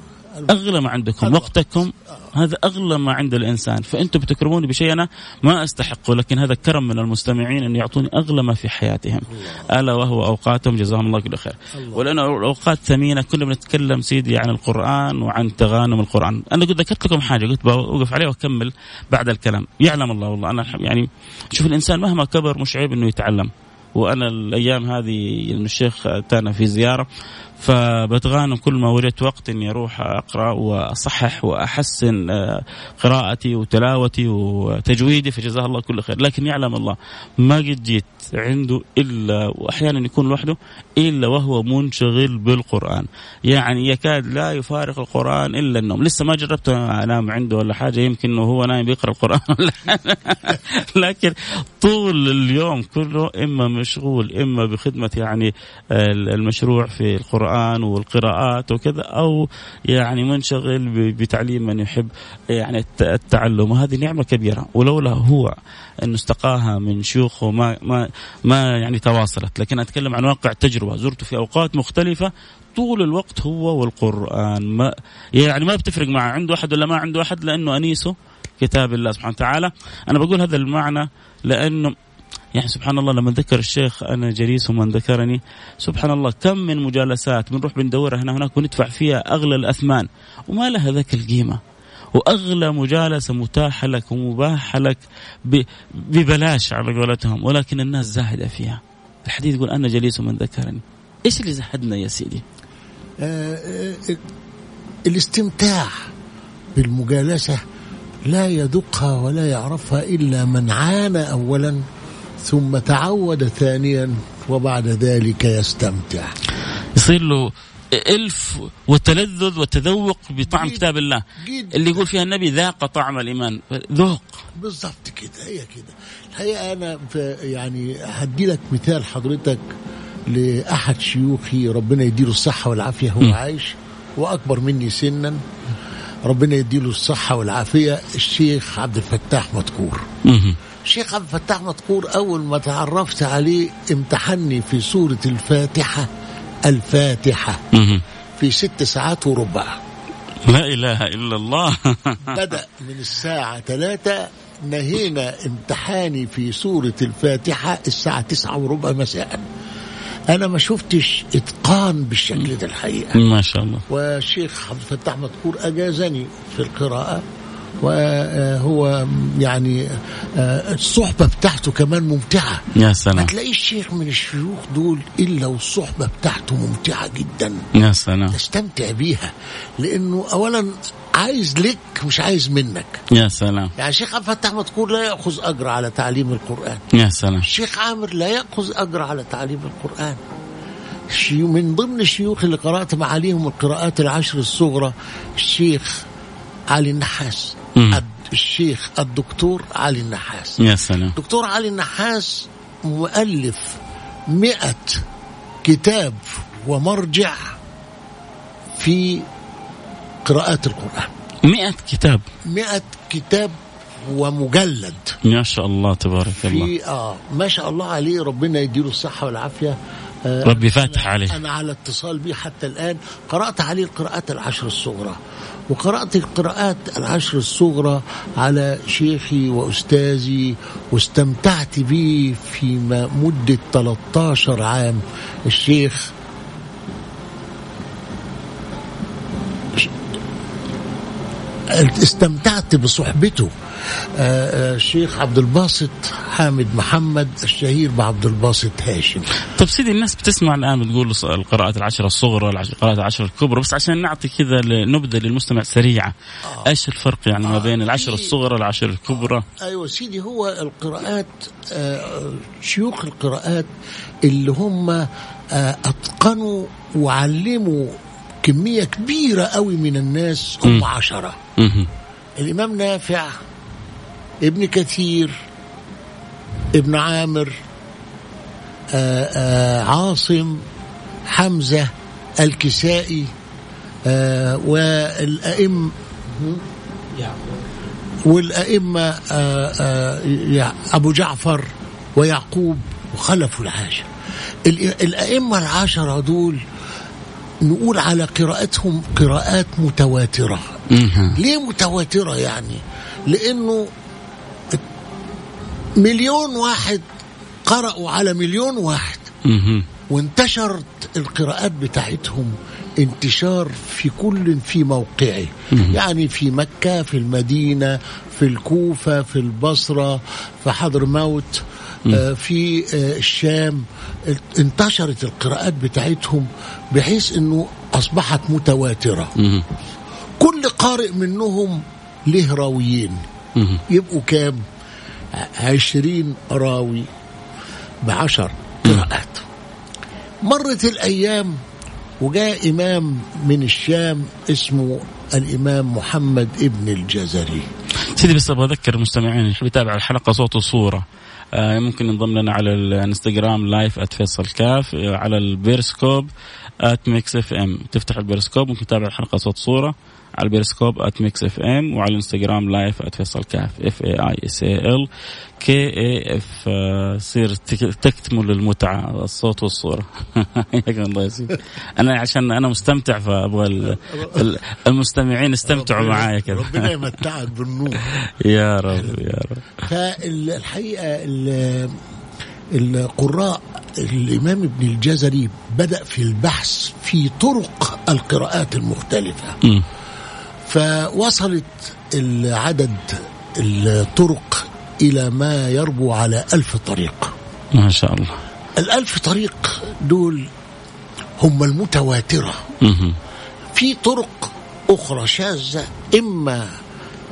Speaker 1: أغلى ما عندكم وقتكم هذا أغلى ما عند الإنسان. فأنتم بتكرموني بشيء أنا ما استحقه لكن هذا كرم من المستمعين أن يعطوني أغلى ما في حياتهم. ألا وهو أوقاتهم جزاهم الله كل خير ولأنه الاوقات ثمينة كنا بنتكلم سيدي عن القرآن وعن تغانم القرآن. أنا قد ذكرت لكم حاجة قلت بوقف عليها وأكمل بعد الكلام. يعلم الله والله. أنا يعني شوف الإنسان مهما كبر مش عيب إنه يتعلم. وأنا الأيام هذه الشيخ أتانا في زيارة فبتغانم كل ما وجدت وقت إني أروح أقرأ وأصحح وأحسن آه، قراءتي وتلاوتي وتجويدي فجزاه الله كل خير، لكن يعلم الله ما قد جيت عنده إلا واحيانا يكون لوحده إلا وهو منشغل بالقرآن، يعني يكاد لا يفارق القرآن إلا النوم، لسه ما جربت أنام عنده ولا حاجة يمكن هو نايم بيقرا القرآن لكن طول اليوم كله إما مشغول إما بخدمة يعني المشروع في القرآن. والقراءات وكذا أو يعني منشغل بتعليم من يحب يعني التعلم. وهذه نعمة كبيرة. ولولا هو انه استقاها من شيوخه ما ما ما يعني تواصلت. لكن أتكلم عن واقع تجربة. زرته في أوقات مختلفة طول الوقت هو والقرآن. ما يعني ما بتفرق معه. عنده أحد ولا ما عنده أحد؟ لأنه أنيسه كتاب الله سبحانه وتعالى. أنا بقول هذا المعنى لأنه يعني سبحان الله لما ذكر الشيخ أنا جليس ومن ذكرني سبحان الله كم من مجالسات بنروح بندورها هنا هناك وندفع فيها أغلى الأثمان وما لها ذاك القيمة. وأغلى مجالسة متاحة لك ومباحة لك ببلاش على قولتهم ولكن الناس زاهدة فيها. الحديث يقول أنا جليس من ذكرني. إيش اللي زهدنا يا سيدي؟
Speaker 2: آه, آه، الاستمتاع بالمجالسة لا يذقها ولا يعرفها إلا من عانى اولا. ثم تعود ثانيا وبعد ذلك يستمتع.
Speaker 1: يصير له إلف والتلذذ والتذوق بطعم جد كتاب الله. جد اللي يقول فيها النبي ذاق طعم الإيمان. ذوق.
Speaker 2: بالضبط كده هي كده. الحقيقة أنا يعني هدي لك مثال حضرتك لأحد شيوخي ربنا يديله الصحة والعافية هو م. عايش وأكبر مني سنا. ربنا يديله الصحة والعافية الشيخ عبد الفتاح مذكور. الشيخ عبد الفتاح مذكور أول ما تعرفت عليه امتحني في سورة الفاتحة الفاتحة. في ست ساعات وربع.
Speaker 1: لا إله إلا الله.
Speaker 2: بدأ من الساعة ثلاثة نهينا امتحاني في سورة الفاتحة الساعة تسعة وربع مساء. أنا ما شفتش إتقان بالشكل ده الحقيقة.
Speaker 1: ما شاء الله.
Speaker 2: والشيخ عبد الفتاح مذكور أجازني في القراءة. وهو يعني آه، الصحبة بتاعته كمان ممتعة.
Speaker 1: يا سلام. ما
Speaker 2: تلاقيش شيخ من الشيوخ دول إلا والصحبة بتاعته ممتعة جدا.
Speaker 1: يا سلام.
Speaker 2: تستمتع بيها لأنه اولا عايز لك مش عايز منك.
Speaker 1: يا سلام.
Speaker 2: يعني الشيخ عبد الفتاح مذكور لا يأخذ أجر على تعليم القرآن.
Speaker 1: يا سلام.
Speaker 2: الشيخ عامر لا يأخذ أجر على تعليم القرآن. من ضمن الشيوخ اللي قرأت معاليهم القراءات العشر الصغرى الشيخ علي النحاس. الشيخ الدكتور علي النحاس.
Speaker 1: يا سلام.
Speaker 2: دكتور علي النحاس مؤلف مئة كتاب ومرجع في قراءات القرآن.
Speaker 1: مئة كتاب.
Speaker 2: مئة كتاب ومجلد.
Speaker 1: ما شاء الله تبارك
Speaker 2: في
Speaker 1: الله.
Speaker 2: آه ما شاء الله عليه ربنا يديله الصحة والعافية.
Speaker 1: آه ربي فاتح عليه.
Speaker 2: أنا على اتصال به حتى الآن. قرأت عليه القراءات العشر الصغرى. وقرأت القراءات العشر الصغرى على شيخي وأستاذي واستمتعت به في مدة 13 عام. الشيخ استمتعت بصحبته. الشيخ آه، آه، عبد الباسط حامد محمد الشهير بعبد الباسط هاشم.
Speaker 1: طيب سيدي الناس بتسمع الآن بتقول القراءات العشرة الصغرى القراءات العشرة الكبرى بس عشان نعطي كذا نبذة للمستمع سريعة. آه. إيش الفرق يعني ما بين العشرة الصغرى والعشرة الكبرى؟
Speaker 2: آه. أيوه سيدي هو القراءات آه شيوخ القراءات اللي هم آه أتقنوا وعلموا كمية كبيرة قوي من الناس هم عشرة. الإمام نافع ابن كثير ابن عامر آآ آآ عاصم حمزة الكسائي والأئمة والأئمة أبو جعفر ويعقوب وخلف العاشر. الأئمة العشرة دول نقول على قراءتهم قراءات متواترة. ليه متواترة يعني؟ لأنه مليون واحد قرأوا على مليون واحد. وانتشرت القراءات بتاعتهم انتشار في كل في موقعه. يعني في مكة في المدينة في الكوفة في البصرة في حضرموت آه، في آه، الشام. انتشرت القراءات بتاعتهم بحيث إنه أصبحت متواترة. كل قارئ منهم له راويين. يبقوا كام؟ عشرين راوي بعشر قراءات. مرت الأيام وجاء إمام من الشام اسمه الإمام محمد ابن الجزري.
Speaker 1: سيدي بس أبغى أذكر المستمعين اللي يتابع الحلقة صوت وصورة. آه ممكن ينضم لنا على الانستغرام live @فيصل كاف على البيرسكوب. @ميكس اف ام تفتح البيرسكوب ممكن تتابع الحلقة صوت صورة على البيرسكوب @ميكس اف ام وعلى الانستغرام live @فيصل كاف F A I S A L K A F صير تك- تكتمل المتعة الصوت والصورة. الله يا سيدي. أنا عشان أنا مستمتع فأبغى ال- ال- المستمعين يستمتعوا
Speaker 2: ربنا-
Speaker 1: معايا كذا.
Speaker 2: ربنا يمتعك بالنور.
Speaker 1: يا رب يا رب.
Speaker 2: فالحقيقة ال- القراء الإمام ابن الجزري بدأ في البحث في طرق القراءات المختلفة
Speaker 1: مم.
Speaker 2: فوصلت العدد الطرق إلى ما يربو على ألف طريق
Speaker 1: ما شاء الله
Speaker 2: الألف طريق دول هم المتواترة
Speaker 1: مهم.
Speaker 2: في طرق أخرى شاذة إما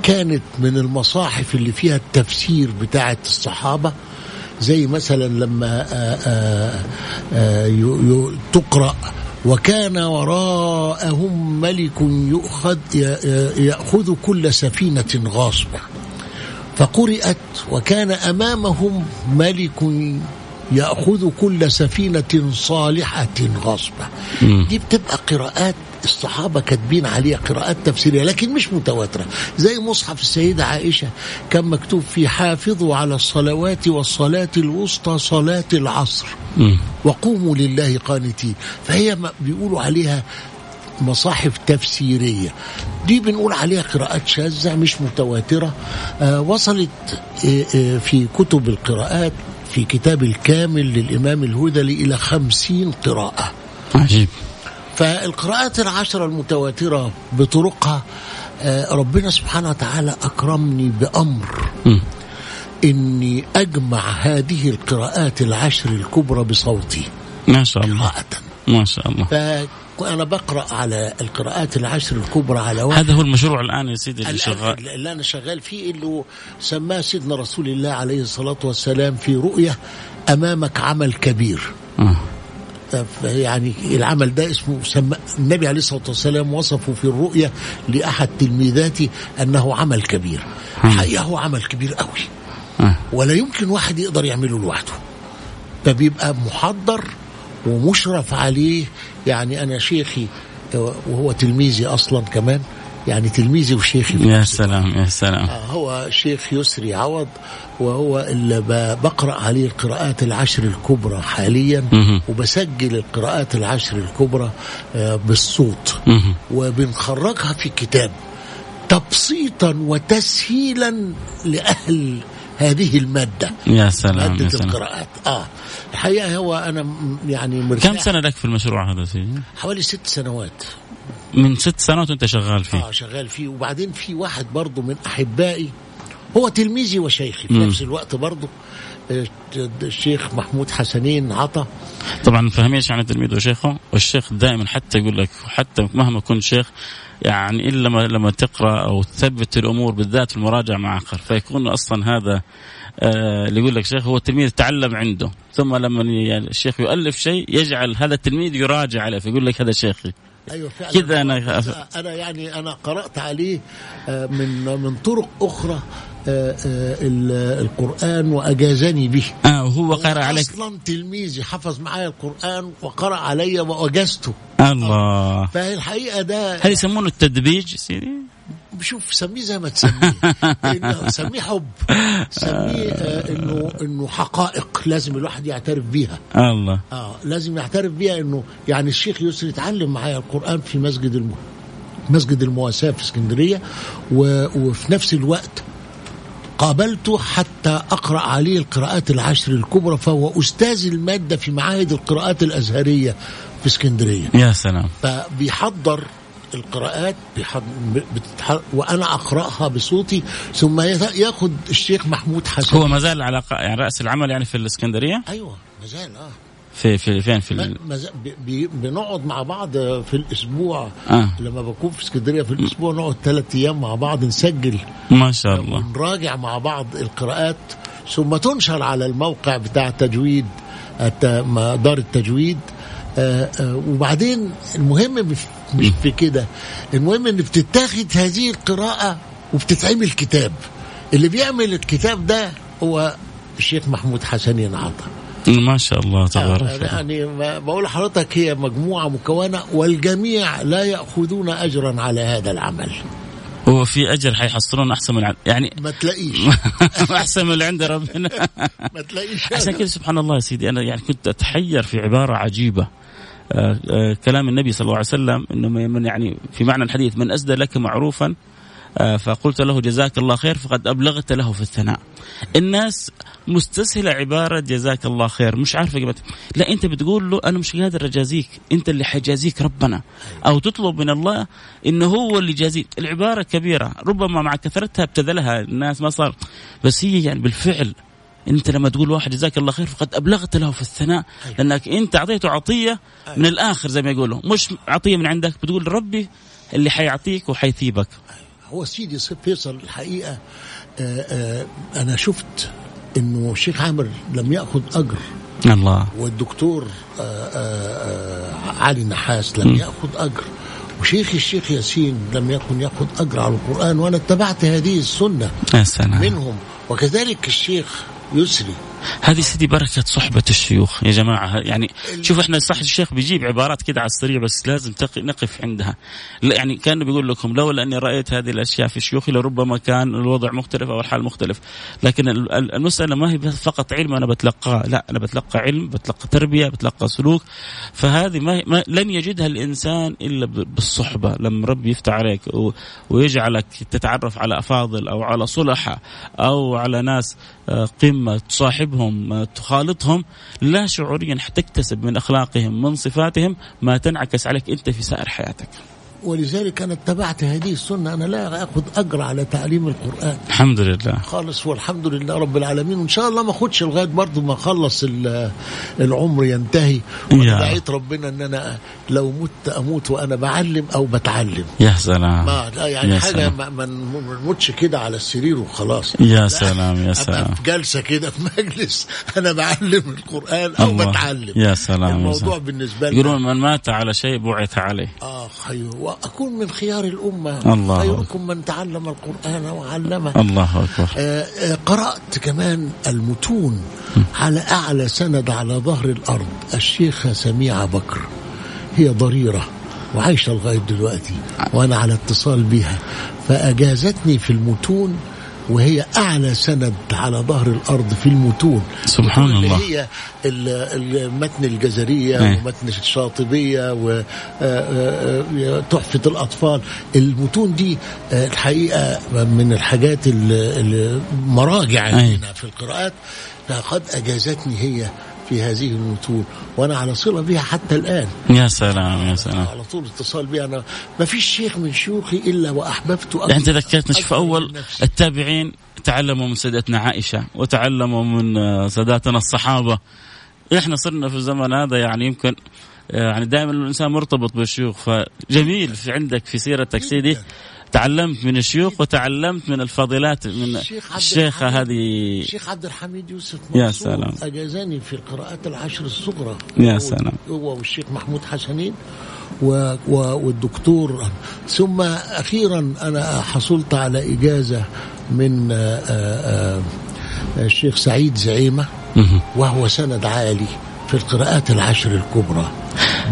Speaker 2: كانت من المصاحف اللي فيها التفسير بتاعة الصحابة زي مثلا لما آآ يو- يو- تقرأ وكان وراءهم ملك يؤخذ يأخذ كل سفينة غاصبة فقرأت وكان أمامهم ملك يأخذ كل سفينة صالحة
Speaker 1: مم.
Speaker 2: دي بتبقى قراءات الصحابة كاتبين عليها قراءات تفسيرية لكن مش متواترة. زي مصحف السيدة عائشة كان مكتوب فيه حافظوا على الصلوات والصلاة الوسطى صلاة العصر
Speaker 1: مم.
Speaker 2: وقوموا لله قانتين. فهي بيقولوا عليها مصاحف تفسيرية. دي بنقول عليها قراءات شاذة مش متواترة. آه وصلت آه آه في كتب القراءات في كتاب الكامل للإمام الهذلي إلى خمسين قراءة.
Speaker 1: عجيب.
Speaker 2: فالقراءات العشرة المتواترة بطرقها آه ربنا سبحانه وتعالى أكرمني بأمر.
Speaker 1: مم.
Speaker 2: إني أجمع هذه القراءات العشر الكبرى بصوتي.
Speaker 1: ما شاء الله.
Speaker 2: قراءة.
Speaker 1: ما شاء الله.
Speaker 2: فأنا بقرأ على القراءات العشر الكبرى على واحد.
Speaker 1: هذا هو المشروع الآن يا سيدي اللي
Speaker 2: الآن
Speaker 1: شغال.
Speaker 2: اللي أنا شغال فيه اللي سماه سيدنا رسول الله عليه الصلاة والسلام في رؤية أمامك عمل كبير.
Speaker 1: آه.
Speaker 2: يعني العمل ده اسمه سمى النبي عليه الصلاة والسلام وصفه في الرؤية لأحد تلميذاته أنه عمل كبير. الحقيقة هو عمل كبير قوي.
Speaker 1: آه.
Speaker 2: ولا يمكن واحد يقدر يعمله لوحده. ده بيبقى محضر ومشرف عليه. يعني أنا شيخي وهو تلميذي أصلا كمان يعني تلميذي وشيخي
Speaker 1: يا سلام يا سلام.
Speaker 2: آه، هو شيخ يسري عوض وهو اللي ب- بقرأ عليه القراءات العشر الكبرى حاليا
Speaker 1: مهم.
Speaker 2: وبسجل القراءات العشر الكبرى آه، بالصوت.
Speaker 1: مهم.
Speaker 2: وبنخرجها في كتاب تبسيطا وتسهيلا لأهل هذه المادة
Speaker 1: يا سلام يا
Speaker 2: مادة
Speaker 1: سلام.
Speaker 2: القراءات. آه الحقيقة هو أنا يعني مرتاح.
Speaker 1: كم سنة لك في المشروع هذا سيدي؟
Speaker 2: حوالي ست سنوات.
Speaker 1: من ست سنوات وانت شغال فيه.
Speaker 2: آه شغال فيه. وبعدين في واحد برضه من أحبائي هو تلميذي وشيخي في. نفس الوقت برضه آه، الشيخ محمود حسنين عطا.
Speaker 1: طبعا فاهمين إيش يعني تلميذ وشيخه. والشيخ دائما حتى يقول لك حتى مهما كنت شيخ يعني إلا لما لما تقرأ أو تثبت الأمور بالذات في المراجعة مع اخر فيكون أصلا هذا آه اللي يقول لك شيخ هو التلميذ تعلم عنده. ثم لما يعني الشيخ يؤلف شيء يجعل هذا التلميذ يراجع عليه فيقول لك هذا شيخي.
Speaker 2: أيوه فعلا.
Speaker 1: كذا أنا-
Speaker 2: أنا يعني أنا قرأت عليه آه، من من طرق أخرى آه، آه، ال- القرآن وأجازني به.
Speaker 1: آه وهو قرأ عليك.
Speaker 2: أصلا تلميذي حفظ معايا القرآن وقرأ علي وأجزته.
Speaker 1: الله.
Speaker 2: فالحقيقة ده
Speaker 1: هل يسمونه التدبيج سيدي؟
Speaker 2: شوف سميه زي ما تسميه. سميه حب. سميه آه إنه إنه حقائق لازم الواحد يعترف بيها.
Speaker 1: الله.
Speaker 2: آه لازم يعترف بيها إنه يعني الشيخ يسري اتعلم معايا القرآن في مسجد الم... مسجد المواساة في اسكندرية و... وفي نفس الوقت قابلته حتى أقرأ عليه القراءات العشر الكبرى فهو أستاذ المادة في معاهد القراءات الأزهرية في اسكندرية.
Speaker 1: يا سلام.
Speaker 2: فبيحضر القراءات بتتح... وأنا أقرأها بصوتي ثم ياخد الشيخ محمود حسن.
Speaker 1: هو ما زال على يعني رأس العمل يعني في الإسكندرية؟
Speaker 2: أيوه مازال آه.
Speaker 1: في في فين؟ في
Speaker 2: ما-
Speaker 1: ال...
Speaker 2: بي- بنقعد مع بعض في الأسبوع.
Speaker 1: آه.
Speaker 2: لما بكون في إسكندرية في الأسبوع نقعد ثلاث أيام مع بعض نسجل.
Speaker 1: ما شاء الله.
Speaker 2: ونراجع مع بعض القراءات ثم تنشر على الموقع بتاع التجويد الت- ما- دار التجويد. آه، آه، وبعدين المهم مش مش في كده. المهم إن بتتاخد هذه القراءة وبتتعمل كتاب اللي بيعمل الكتاب ده هو الشيخ محمود حسنين عطا
Speaker 1: ما شاء الله تبارك الله.
Speaker 2: يعني بقول لحضرتك هي مجموعة مكونة والجميع لا يأخذون اجرا على هذا العمل.
Speaker 1: هو في أجر حيحصلون أحسن من يعني
Speaker 2: ما تلاقيش.
Speaker 1: أحسن من اللي عند ربنا.
Speaker 2: ما تلاقيش.
Speaker 1: عشان كذا سبحان الله يا سيدي أنا يعني كنت أتحير في عبارة عجيبة. آه، آه، كلام النبي صلى الله عليه وسلم انه من يعني في معنى الحديث من أسدى لك معروفا آه، فقلت له جزاك الله خير فقد أبلغت له في الثناء. الناس مستسهلة عبارة جزاك الله خير. مش عارفه قيمتها، لا أنت بتقول له أنا مش قادر أجازيك، أنت اللي حيجازيك ربنا. أو تطلب من الله إنه هو اللي يجازيك، العبارة كبيرة ربما مع كثرتها ابتذلها الناس ما صار بس هي يعني بالفعل انت لما تقول واحد جزاك الله خير فقد أبلغت له في الثناء لأنك انت أعطيته عطية من الآخر زي ما يقولوا. مش عطية من عندك بتقول ربي اللي حيعطيك وحيثيبك.
Speaker 2: هو سيدي فيصل الحقيقة آه، آه، أنا شفت إنه الشيخ عامر لم يأخذ أجر.
Speaker 1: الله.
Speaker 2: والدكتور آه، علي نحاس لم يأخذ أجر. وشيخ الشيخ ياسين لم يكن يأخذ أجر على القرآن وأنا اتبعت هذه السنة
Speaker 1: يا سلام.
Speaker 2: منهم. وكذلك الشيخ يسري
Speaker 1: هذه سيدي بركة صحبة الشيوخ يا جماعة. يعني شوف إحنا صح الشيخ بيجيب عبارات كده على السريع بس لازم نقف عندها. لا يعني كان بيقول لكم لولا أني رأيت هذه الأشياء في شيوخي لربما كان الوضع مختلف أو الحال مختلف. لكن ال- ال- المسألة ما هي فقط علم أنا بتلقاه لا أنا بتلقى علم بتلقى تربية بتلقى سلوك. فهذه ما, ما لن يجدها الإنسان إلا بالصحبة. لما ربي يفتح عليك ويجعلك تتعرف على أفاضل أو على صلحة أو على ناس آه، قمة تصاحبهم آه، تخالطهم لا شعوريا حتكتسب من أخلاقهم من صفاتهم ما تنعكس عليك أنت في سائر حياتك.
Speaker 2: ولذلك أنا اتبعت هذه السنة. أنا لا أخذ أجر على تعليم القرآن.
Speaker 1: الحمد لله.
Speaker 2: خالص والحمد لله رب العالمين. وإن شاء الله ما أخدش لغاية برضه ما أخلص ال- العمر ينتهي. وأنا
Speaker 1: يا.
Speaker 2: دعيت ربنا إن أنا لو مت أموت وأنا بعلم أو بتعلم.
Speaker 1: يا سلام.
Speaker 2: ما يعني
Speaker 1: يا
Speaker 2: حاجة
Speaker 1: سلام.
Speaker 2: ما نموتش كده على السرير وخلاص.
Speaker 1: يا
Speaker 2: لا،
Speaker 1: سلام، يا
Speaker 2: أبقى
Speaker 1: سلام.
Speaker 2: في جلسة كده في مجلس أنا بعلم القرآن أو
Speaker 1: الله.
Speaker 2: بتعلم.
Speaker 1: يا سلام، يا
Speaker 2: الموضوع
Speaker 1: سلام.
Speaker 2: بالنسبة لي
Speaker 1: يقولون من مات على شيء بعث عليه.
Speaker 2: آه خير. وأكون من خيار الأمة.
Speaker 1: الله.
Speaker 2: خيركم من تعلم القرآن وعلمه.
Speaker 1: الله أكبر.
Speaker 2: آه، آه، قرأت كمان المتون على أعلى سند على ظهر الأرض. الشيخة سميعة بكر. هي ضريرة وعايشة لغاية دلوقتي وأنا على اتصال بها فأجازتني في المتون وهي أعلى سند على ظهر الأرض في المتون
Speaker 1: سبحان
Speaker 2: المتون
Speaker 1: الله.
Speaker 2: اللي هي ال- المتن الجزرية
Speaker 1: إيه.
Speaker 2: ومتن الشاطبية وتحفة الأطفال المتون دي آه، الحقيقة من الحاجات ال- المراجع. عندنا في القراءات فقد أجازتني هي في هذه المتون وأنا على صلة بها حتى الآن.
Speaker 1: يا سلام يا سلام.
Speaker 2: على طول اتصال بها أنا ما فيش شيخ من شيوخي إلا وأحببته
Speaker 1: يعني أنت ذكرتنا شوف
Speaker 2: أول.
Speaker 1: التابعين تعلموا من سيدتنا عائشة وتعلموا من آه، ساداتنا الصحابة. إحنا صرنا في الزمن هذا يعني يمكن آه، يعني دائما الإنسان مرتبط بالشيوخ فجميل في عندك في سيرتك سيدي. تعلمت من الشيوخ وتعلمت من الفاضلات من
Speaker 2: الشيخ عبد
Speaker 1: الشيخة
Speaker 2: الحميد.
Speaker 1: هذه
Speaker 2: الشيخ عبد الحميد يوسف
Speaker 1: يا سلام.
Speaker 2: أجازني في القراءات العشر الصغرى
Speaker 1: يا سلام.
Speaker 2: هو والشيخ محمود حسنين و و والدكتور ثم أخيرا أنا حصلت على إجازة من آه، آه، آه، الشيخ سعيد زعيمة. وهو سند عالي في القراءات العشر الكبرى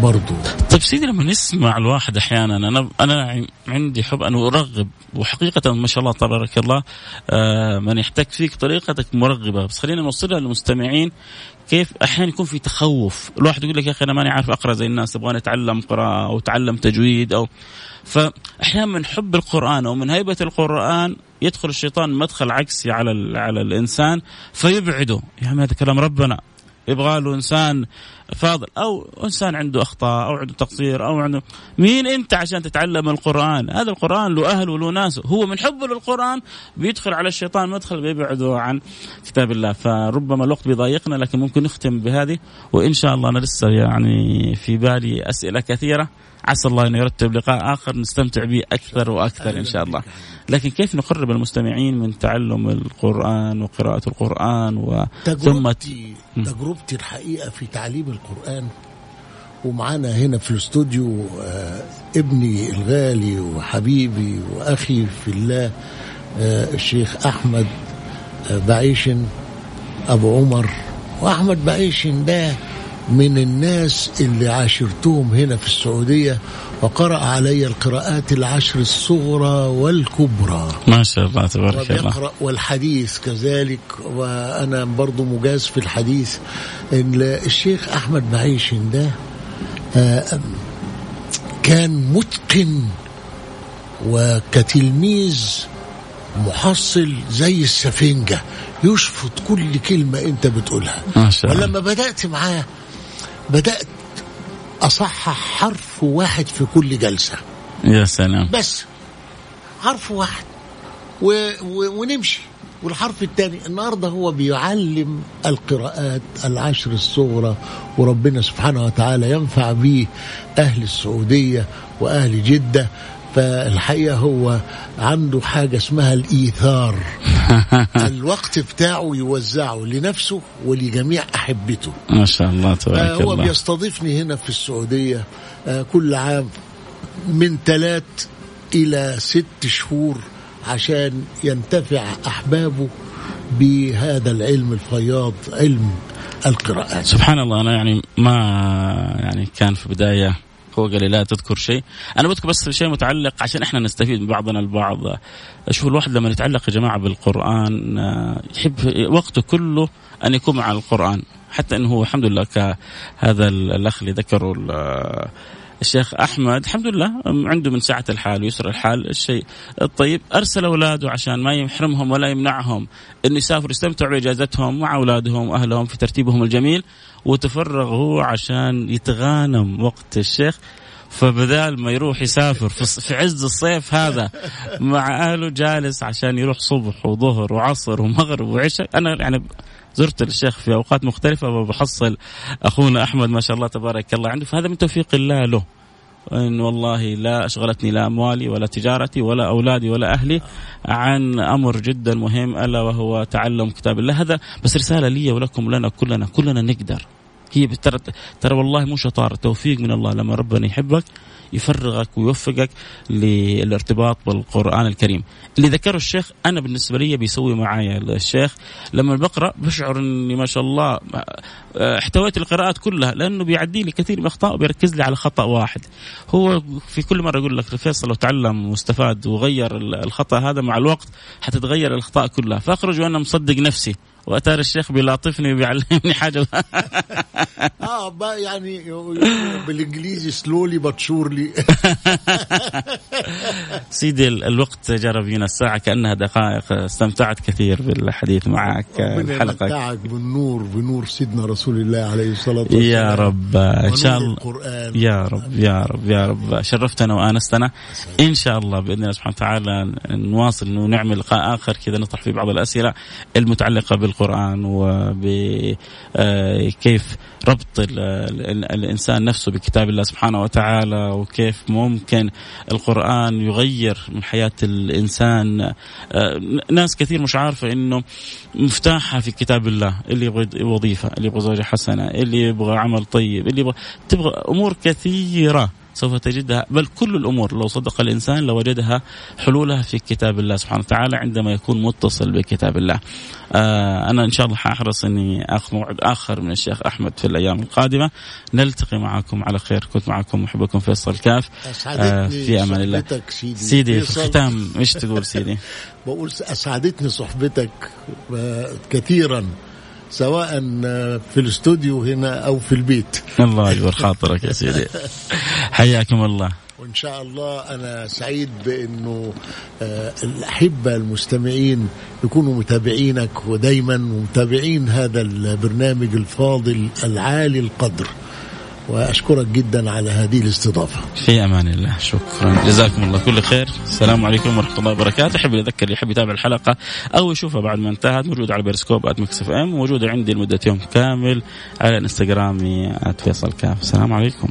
Speaker 2: برضو.
Speaker 1: طيب سيدي لما نسمع الواحد أحيانا أنا أنا عندي حب أن أرغب وحقيقة ما شاء الله تبارك الله آه من يحتك فيك طريقتك مرغبة. بس خلينا نوصلها للمستمعين كيف أحيانا يكون في تخوف؟ الواحد يقول لك يا أخي أنا ماني عارف أقرأ زي الناس أبغى أتعلم قراءة أو أتعلم تجويد أو. فأحيانا من حب القرآن أو من هيبة القرآن يدخل الشيطان مدخل عكسي على على الإنسان فيبعده. يا عمي هذا كلام ربنا. يبغى له إنسان فاضل أو إنسان عنده أخطاء أو عنده تقصير أو عنده مين أنت عشان تتعلم القرآن؟ هذا القرآن له أهل وله ناس هو من حبه للقرآن بيدخل على الشيطان مدخل بيبعده عن كتاب الله فربما الوقت بيضايقنا لكن ممكن نختم بهذه وإن شاء الله أنا لسه يعني في بالي أسئلة كثيرة عسى الله انه يرتب لقاء آخر نستمتع به أكثر وأكثر إن شاء الله. لكن كيف نقرب المستمعين من تعلم القرآن وقراءة القرآن و
Speaker 2: تجربتي تجربتي الحقيقة في تعليم القرآن ومعانا هنا في الاستوديو آه ابني الغالي وحبيبي وأخي في الله آه الشيخ أحمد آه بعيشن أبو عمر وأحمد بعيشن ده من الناس اللي عاشرتهم هنا في السعودية وقرأ علي القراءات العشر الصغرى والكبرى.
Speaker 1: ما شاء الله تبارك الله.
Speaker 2: والحديث كذلك وأنا برضو مجاز في الحديث. إن الشيخ أحمد بعيش ده كان متقن وكتلميذ محصل زي السفنجة. يشفط كل كلمة أنت بتقولها.
Speaker 1: ما شاء الله.
Speaker 2: ولما بدأت معاه بدأت أصحح حرف واحد في كل جلسة.
Speaker 1: يا سلام.
Speaker 2: بس حرف واحد. و... و... ونمشي. والحرف الثاني النهاردة هو بيعلم القراءات العشر الصغرى وربنا سبحانه وتعالى ينفع به أهل السعودية وأهل جدة. فالحقيقة هو عنده حاجة اسمها الإيثار. الوقت بتاعه يوزعه لنفسه ولجميع أحبته.
Speaker 1: ما شاء الله تبارك
Speaker 2: هو
Speaker 1: الله.
Speaker 2: بيستضيفني هنا في السعودية كل عام من ثلاث إلى ست شهور عشان ينتفع أحبابه بهذا العلم الفياض علم القراءات
Speaker 1: سبحان الله أنا يعني ما يعني كان في بداية هو قال لي لا تذكر شيء. أنا بذكر بس شيء متعلق عشان إحنا نستفيد من بعضنا البعض. شوف الواحد لما يتعلق يا جماعة بالقرآن يحب وقته كله أن يكون مع القرآن. حتى إنه هو الحمد لله كهذا الأخ اللي ذكره الشيخ أحمد الحمد لله عنده من سعه الحال ويسر الحال الشيء الطيب. أرسل أولاده عشان ما يحرمهم ولا يمنعهم انه يسافروا يستمتعوا بإجازتهم مع أولادهم وأهلهم في ترتيبهم الجميل. وتفرغ هو عشان يتغانم وقت الشيخ. فبدال ما يروح يسافر في عز الصيف هذا مع أهله جالس عشان يروح صبح وظهر وعصر ومغرب وعشاء. أنا يعني زرت الشيخ في أوقات مختلفة وبحصل أخونا أحمد ما شاء الله تبارك الله عنده. فهذا من توفيق الله له. إن والله لا أشغلتني لا أموالي ولا تجارتي ولا أولادي ولا أهلي عن أمر جدا مهم ألا وهو تعلم كتاب الله. هذا بس رسالة لي ولكم ولنا كلنا. كلنا نقدر. هي ترى ترى والله مو شطارة توفيق من الله لما ربنا يحبك يفرغك ويوفقك للارتباط بالقرآن الكريم. اللي ذكره الشيخ أنا بالنسبة لي بيسوي معايا الشيخ لما بقرأ بشعر إني ما شاء الله احتويت القراءات كلها لأنه بيعدي لي كثير من الاخطاء وبيركز لي على خطأ واحد. هو في كل مرة يقول لك فيصل لو تعلم واستفاد وغير الخطأ هذا مع الوقت حتتغير الأخطاء كلها فأخرج وأنا مصدق نفسي وأتاري الشيخ بيلاطفني وبيعلمني
Speaker 2: حاجة. آه يعني بالإنجليزي سلولي بتشورلي
Speaker 1: سيدي الوقت جرى بينا الساعة كأنها دقائق استمتعت كثير بالحديث معك
Speaker 2: الحلقة يمتعك بالنور بنور سيدنا رسول الله عليه الصلاة والسلام.
Speaker 1: يا رب إن شاء الله.
Speaker 2: القرآن.
Speaker 1: يا رب يا رب يا رب. شرفتنا وآنستنا. إن شاء الله بإذن الله سبحانه وتعالى نواصل انه نعمل لقاء آخر كذا نطرح فيه بعض الأسئلة المتعلقة بالقرآن وبكيف ربط الإنسان نفسه بكتاب الله سبحانه وتعالى وكيف ممكن القرآن يغير من حياة الإنسان. ناس كثير مش عارفة إنه مفتاحها في كتاب الله اللي يبغى وظيفة اللي يبغى زوجة حسنة اللي يبغى عمل طيب اللي يبغى تبغى أمور كثيرة. سوف تجدها بل كل الأمور لو صدق الإنسان لوجدها حلولها في كتاب الله سبحانه وتعالى عندما يكون متصل بكتاب الله. آه أنا إن شاء الله حأحرص إني آخذ موعد آخر من الشيخ أحمد في الأيام القادمة نلتقي معكم على خير كنت معكم محبكم فيصل كاف
Speaker 2: آه
Speaker 1: في أمان الله
Speaker 2: سيدي
Speaker 1: سيدي في. الختام إيش تقول سيدي؟
Speaker 2: بقول أسعدتني صحبتك آه، كثيرا سواء آه، في الاستوديو هنا أو في البيت.
Speaker 1: الله يجبر خاطرك يا سيدي. حياكم الله.
Speaker 2: وإن شاء الله أنا سعيد بإنه آه، الأحبة المستمعين يكونوا متابعينك ودايما متابعين هذا البرنامج الفاضل العالي القدر. وأشكرك جدا على هذه الاستضافة.
Speaker 1: في أمان الله. شكرا. جزاكم الله. كل خير. السلام عليكم ورحمة الله وبركاته. أحب أذكر اللي يحب يتابع الحلقة أو يشوفها بعد ما انتهت موجودة على بيرسكوب at اف ام موجودة عندي لمدة يوم كامل على إنستغرامي @فيصل كاف. السلام عليكم.